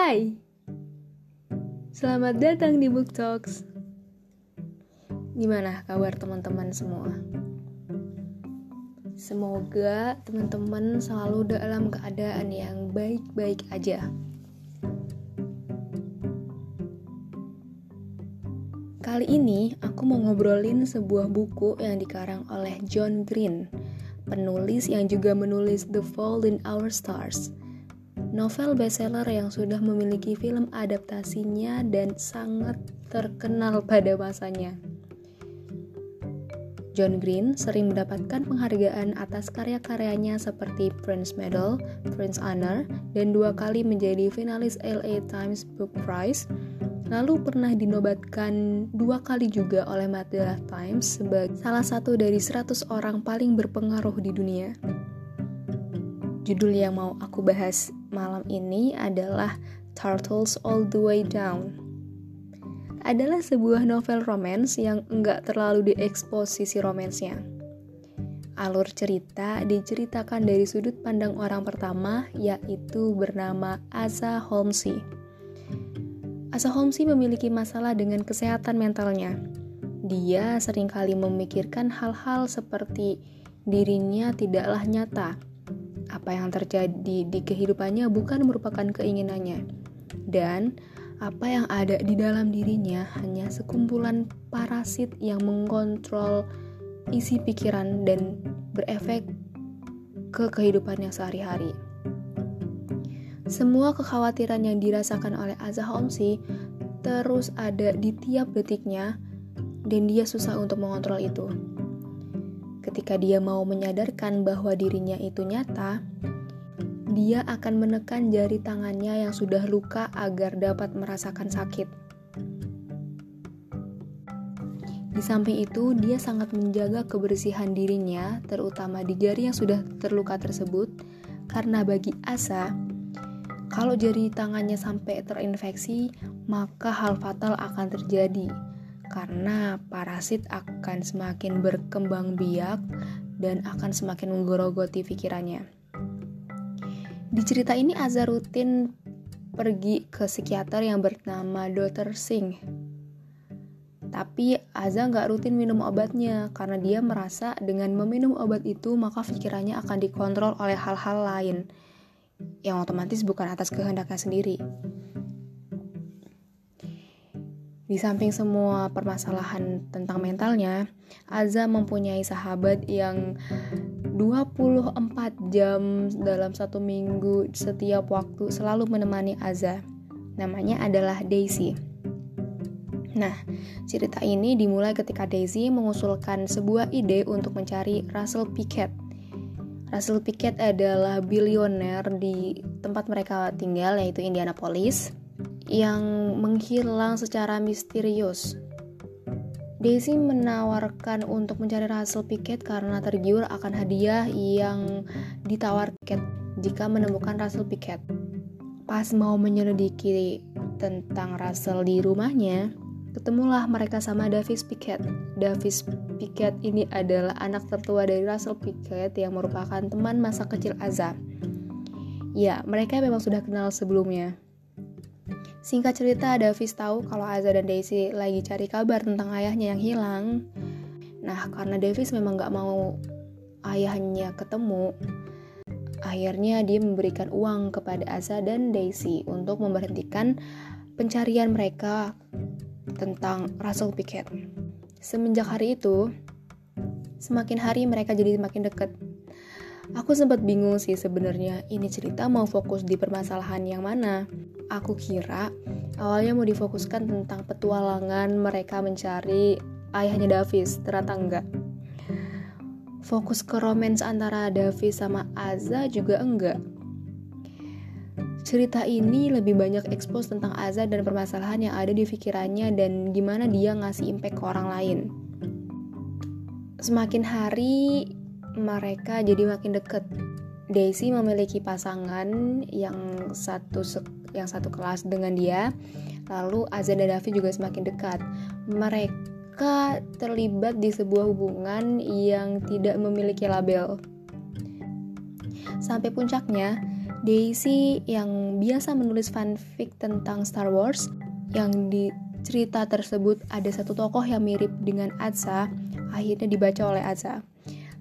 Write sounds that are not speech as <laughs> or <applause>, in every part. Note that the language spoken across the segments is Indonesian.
Hai, selamat datang di Book Talks. Gimana kabar teman-teman semua? Semoga teman-teman selalu dalam keadaan yang baik-baik aja. Kali ini aku mau ngobrolin sebuah buku yang dikarang oleh John Green, penulis yang juga menulis The Fault in Our Stars novel bestseller yang sudah memiliki film adaptasinya dan sangat terkenal pada masanya. John Green sering mendapatkan penghargaan atas karya-karyanya seperti Prince Medal, Prince Honor, dan dua kali menjadi finalis LA Times Book Prize. Lalu pernah dinobatkan dua kali juga oleh majalah Times sebagai salah satu dari 100 orang paling berpengaruh di dunia. Judul yang mau aku bahas malam ini adalah Turtles All the Way Down. Adalah sebuah novel romance yang enggak terlalu diekspos sisi romansnya. Alur cerita diceritakan dari sudut pandang orang pertama, yaitu bernama Asa Holmesy. Asa Holmesy memiliki masalah dengan kesehatan mentalnya. Dia sering kali memikirkan hal-hal seperti dirinya tidaklah nyata, apa yang terjadi di kehidupannya bukan merupakan keinginannya, dan apa yang ada di dalam dirinya hanya sekumpulan parasit yang mengontrol isi pikiran dan berefek ke kehidupannya sehari-hari. Semua kekhawatiran yang dirasakan oleh Azza Homsi terus ada di tiap detiknya dan dia susah untuk mengontrol itu. Ketika dia mau menyadarkan bahwa dirinya itu nyata, dia akan menekan jari tangannya yang sudah luka agar dapat merasakan sakit. Di samping itu, dia sangat menjaga kebersihan dirinya, terutama di jari yang sudah terluka tersebut, karena bagi Asa, kalau jari tangannya sampai terinfeksi, maka hal fatal akan terjadi karena parasit akan semakin berkembang biak dan akan semakin menggerogoti pikirannya. Di cerita ini Azhar rutin pergi ke psikiater yang bernama Dr. Singh. Tapi Azza nggak rutin minum obatnya karena dia merasa dengan meminum obat itu maka pikirannya akan dikontrol oleh hal-hal lain yang otomatis bukan atas kehendaknya sendiri. Di samping semua permasalahan tentang mentalnya, Aza mempunyai sahabat yang 24 jam dalam satu minggu setiap waktu selalu menemani Aza. Namanya adalah Daisy. Nah, cerita ini dimulai ketika Daisy mengusulkan sebuah ide untuk mencari Russell Pickett. Russell Pickett adalah bilioner di tempat mereka tinggal yaitu Indianapolis yang menghilang secara misterius. Daisy menawarkan untuk mencari Russell Pickett karena tergiur akan hadiah yang ditawarkan jika menemukan Russell Pickett. Pas mau menyelidiki tentang Russell di rumahnya, ketemulah mereka sama Davis Pickett. Davis Pickett ini adalah anak tertua dari Russell Pickett yang merupakan teman masa kecil Azam. Ya, mereka memang sudah kenal sebelumnya. Singkat cerita, Davis tahu kalau Aza dan Daisy lagi cari kabar tentang ayahnya yang hilang. Nah, karena Davis memang gak mau ayahnya ketemu, akhirnya dia memberikan uang kepada Aza dan Daisy untuk memberhentikan pencarian mereka tentang Russell Pickett. Semenjak hari itu, semakin hari mereka jadi semakin dekat. Aku sempat bingung sih sebenarnya ini cerita mau fokus di permasalahan yang mana aku kira awalnya mau difokuskan tentang petualangan mereka mencari ayahnya Davis, ternyata enggak. Fokus ke romance antara Davis sama Aza juga enggak. Cerita ini lebih banyak ekspos tentang Aza dan permasalahan yang ada di pikirannya dan gimana dia ngasih impact ke orang lain. Semakin hari mereka jadi makin deket. Daisy memiliki pasangan yang satu yang satu kelas dengan dia. Lalu Azan dan Davi juga semakin dekat. Mereka terlibat di sebuah hubungan yang tidak memiliki label. Sampai puncaknya, Daisy yang biasa menulis fanfic tentang Star Wars yang di cerita tersebut ada satu tokoh yang mirip dengan Atsa akhirnya dibaca oleh Atsa.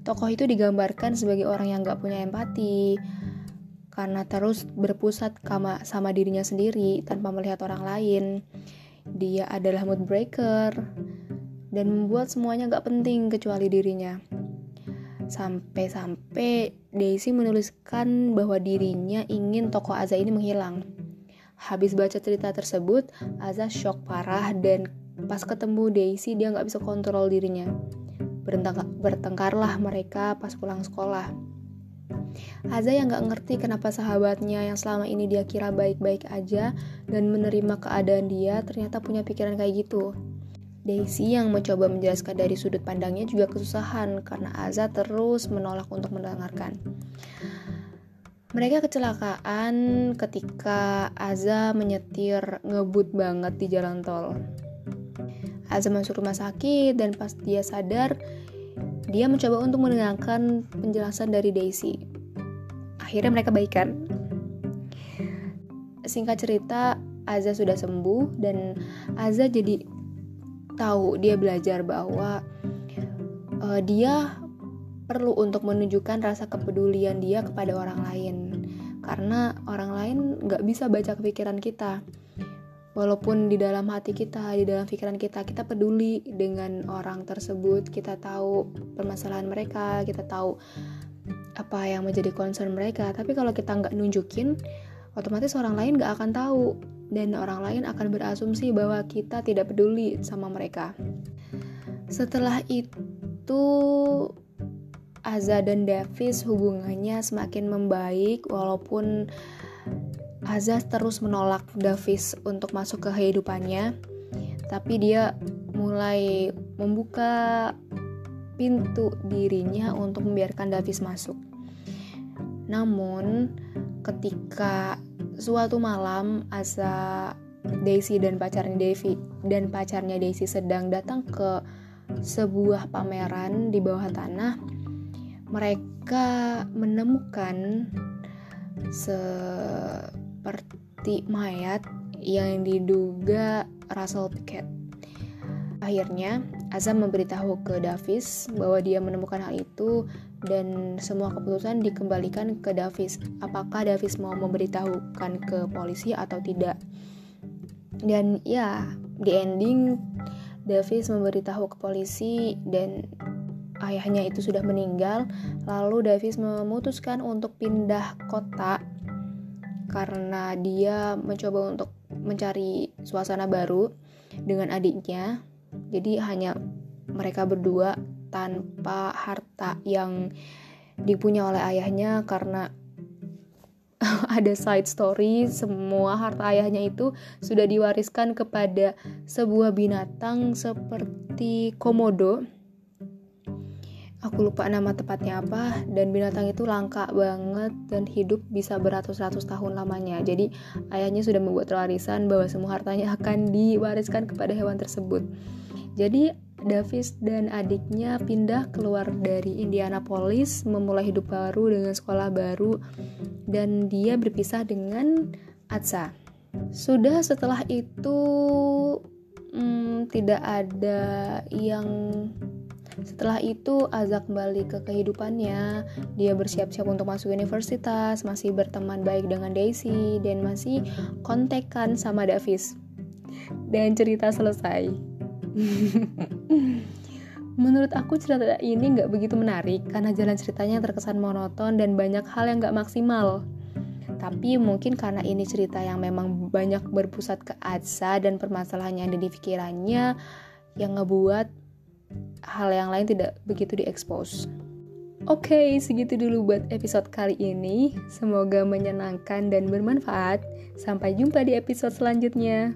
Tokoh itu digambarkan sebagai orang yang gak punya empati karena terus berpusat sama, sama dirinya sendiri tanpa melihat orang lain. Dia adalah mood breaker dan membuat semuanya gak penting kecuali dirinya. Sampai-sampai Daisy menuliskan bahwa dirinya ingin tokoh Aza ini menghilang. Habis baca cerita tersebut, Aza shock parah dan pas ketemu Daisy dia nggak bisa kontrol dirinya. Bertengkarlah mereka pas pulang sekolah. Aza yang nggak ngerti kenapa sahabatnya yang selama ini dia kira baik-baik aja dan menerima keadaan dia ternyata punya pikiran kayak gitu. Daisy yang mencoba menjelaskan dari sudut pandangnya juga kesusahan karena Aza terus menolak untuk mendengarkan. Mereka kecelakaan ketika Aza menyetir ngebut banget di jalan tol. Aza masuk rumah sakit dan pas dia sadar, dia mencoba untuk mendengarkan penjelasan dari Daisy. Akhirnya mereka baikan. Singkat cerita, Aza sudah sembuh dan Aza jadi tahu dia belajar bahwa uh, dia perlu untuk menunjukkan rasa kepedulian dia kepada orang lain karena orang lain nggak bisa baca kepikiran kita walaupun di dalam hati kita di dalam pikiran kita kita peduli dengan orang tersebut kita tahu permasalahan mereka kita tahu apa yang menjadi concern mereka tapi kalau kita nggak nunjukin otomatis orang lain nggak akan tahu dan orang lain akan berasumsi bahwa kita tidak peduli sama mereka. Setelah itu, Aza dan Davis hubungannya semakin membaik walaupun Aza terus menolak Davis untuk masuk ke kehidupannya. Tapi dia mulai membuka pintu dirinya untuk membiarkan Davis masuk. Namun, ketika Suatu malam, Asa Daisy dan pacarnya Devi dan pacarnya Daisy sedang datang ke sebuah pameran di bawah tanah. Mereka menemukan seperti mayat yang diduga Russell Pickett. Akhirnya, Azam memberitahu ke Davis bahwa dia menemukan hal itu dan semua keputusan dikembalikan ke Davis. Apakah Davis mau memberitahukan ke polisi atau tidak? Dan ya, di ending Davis memberitahu ke polisi dan ayahnya itu sudah meninggal. Lalu Davis memutuskan untuk pindah kota karena dia mencoba untuk mencari suasana baru dengan adiknya. Jadi hanya mereka berdua tanpa harta yang dipunya oleh ayahnya karena <laughs> ada side story semua harta ayahnya itu sudah diwariskan kepada sebuah binatang seperti komodo aku lupa nama tepatnya apa dan binatang itu langka banget dan hidup bisa beratus-ratus tahun lamanya jadi ayahnya sudah membuat warisan bahwa semua hartanya akan diwariskan kepada hewan tersebut jadi Davis dan adiknya pindah keluar dari Indianapolis, memulai hidup baru dengan sekolah baru, dan dia berpisah dengan Atsa. Sudah setelah itu, hmm, tidak ada yang setelah itu Azza kembali ke kehidupannya. Dia bersiap-siap untuk masuk universitas, masih berteman baik dengan Daisy dan masih kontekan sama Davis. Dan cerita selesai. <laughs> Menurut aku cerita ini nggak begitu menarik karena jalan ceritanya terkesan monoton dan banyak hal yang nggak maksimal. Tapi mungkin karena ini cerita yang memang banyak berpusat ke Atsa dan permasalahan yang ada di pikirannya yang ngebuat hal yang lain tidak begitu diekspos. Oke, okay, segitu dulu buat episode kali ini. Semoga menyenangkan dan bermanfaat. Sampai jumpa di episode selanjutnya.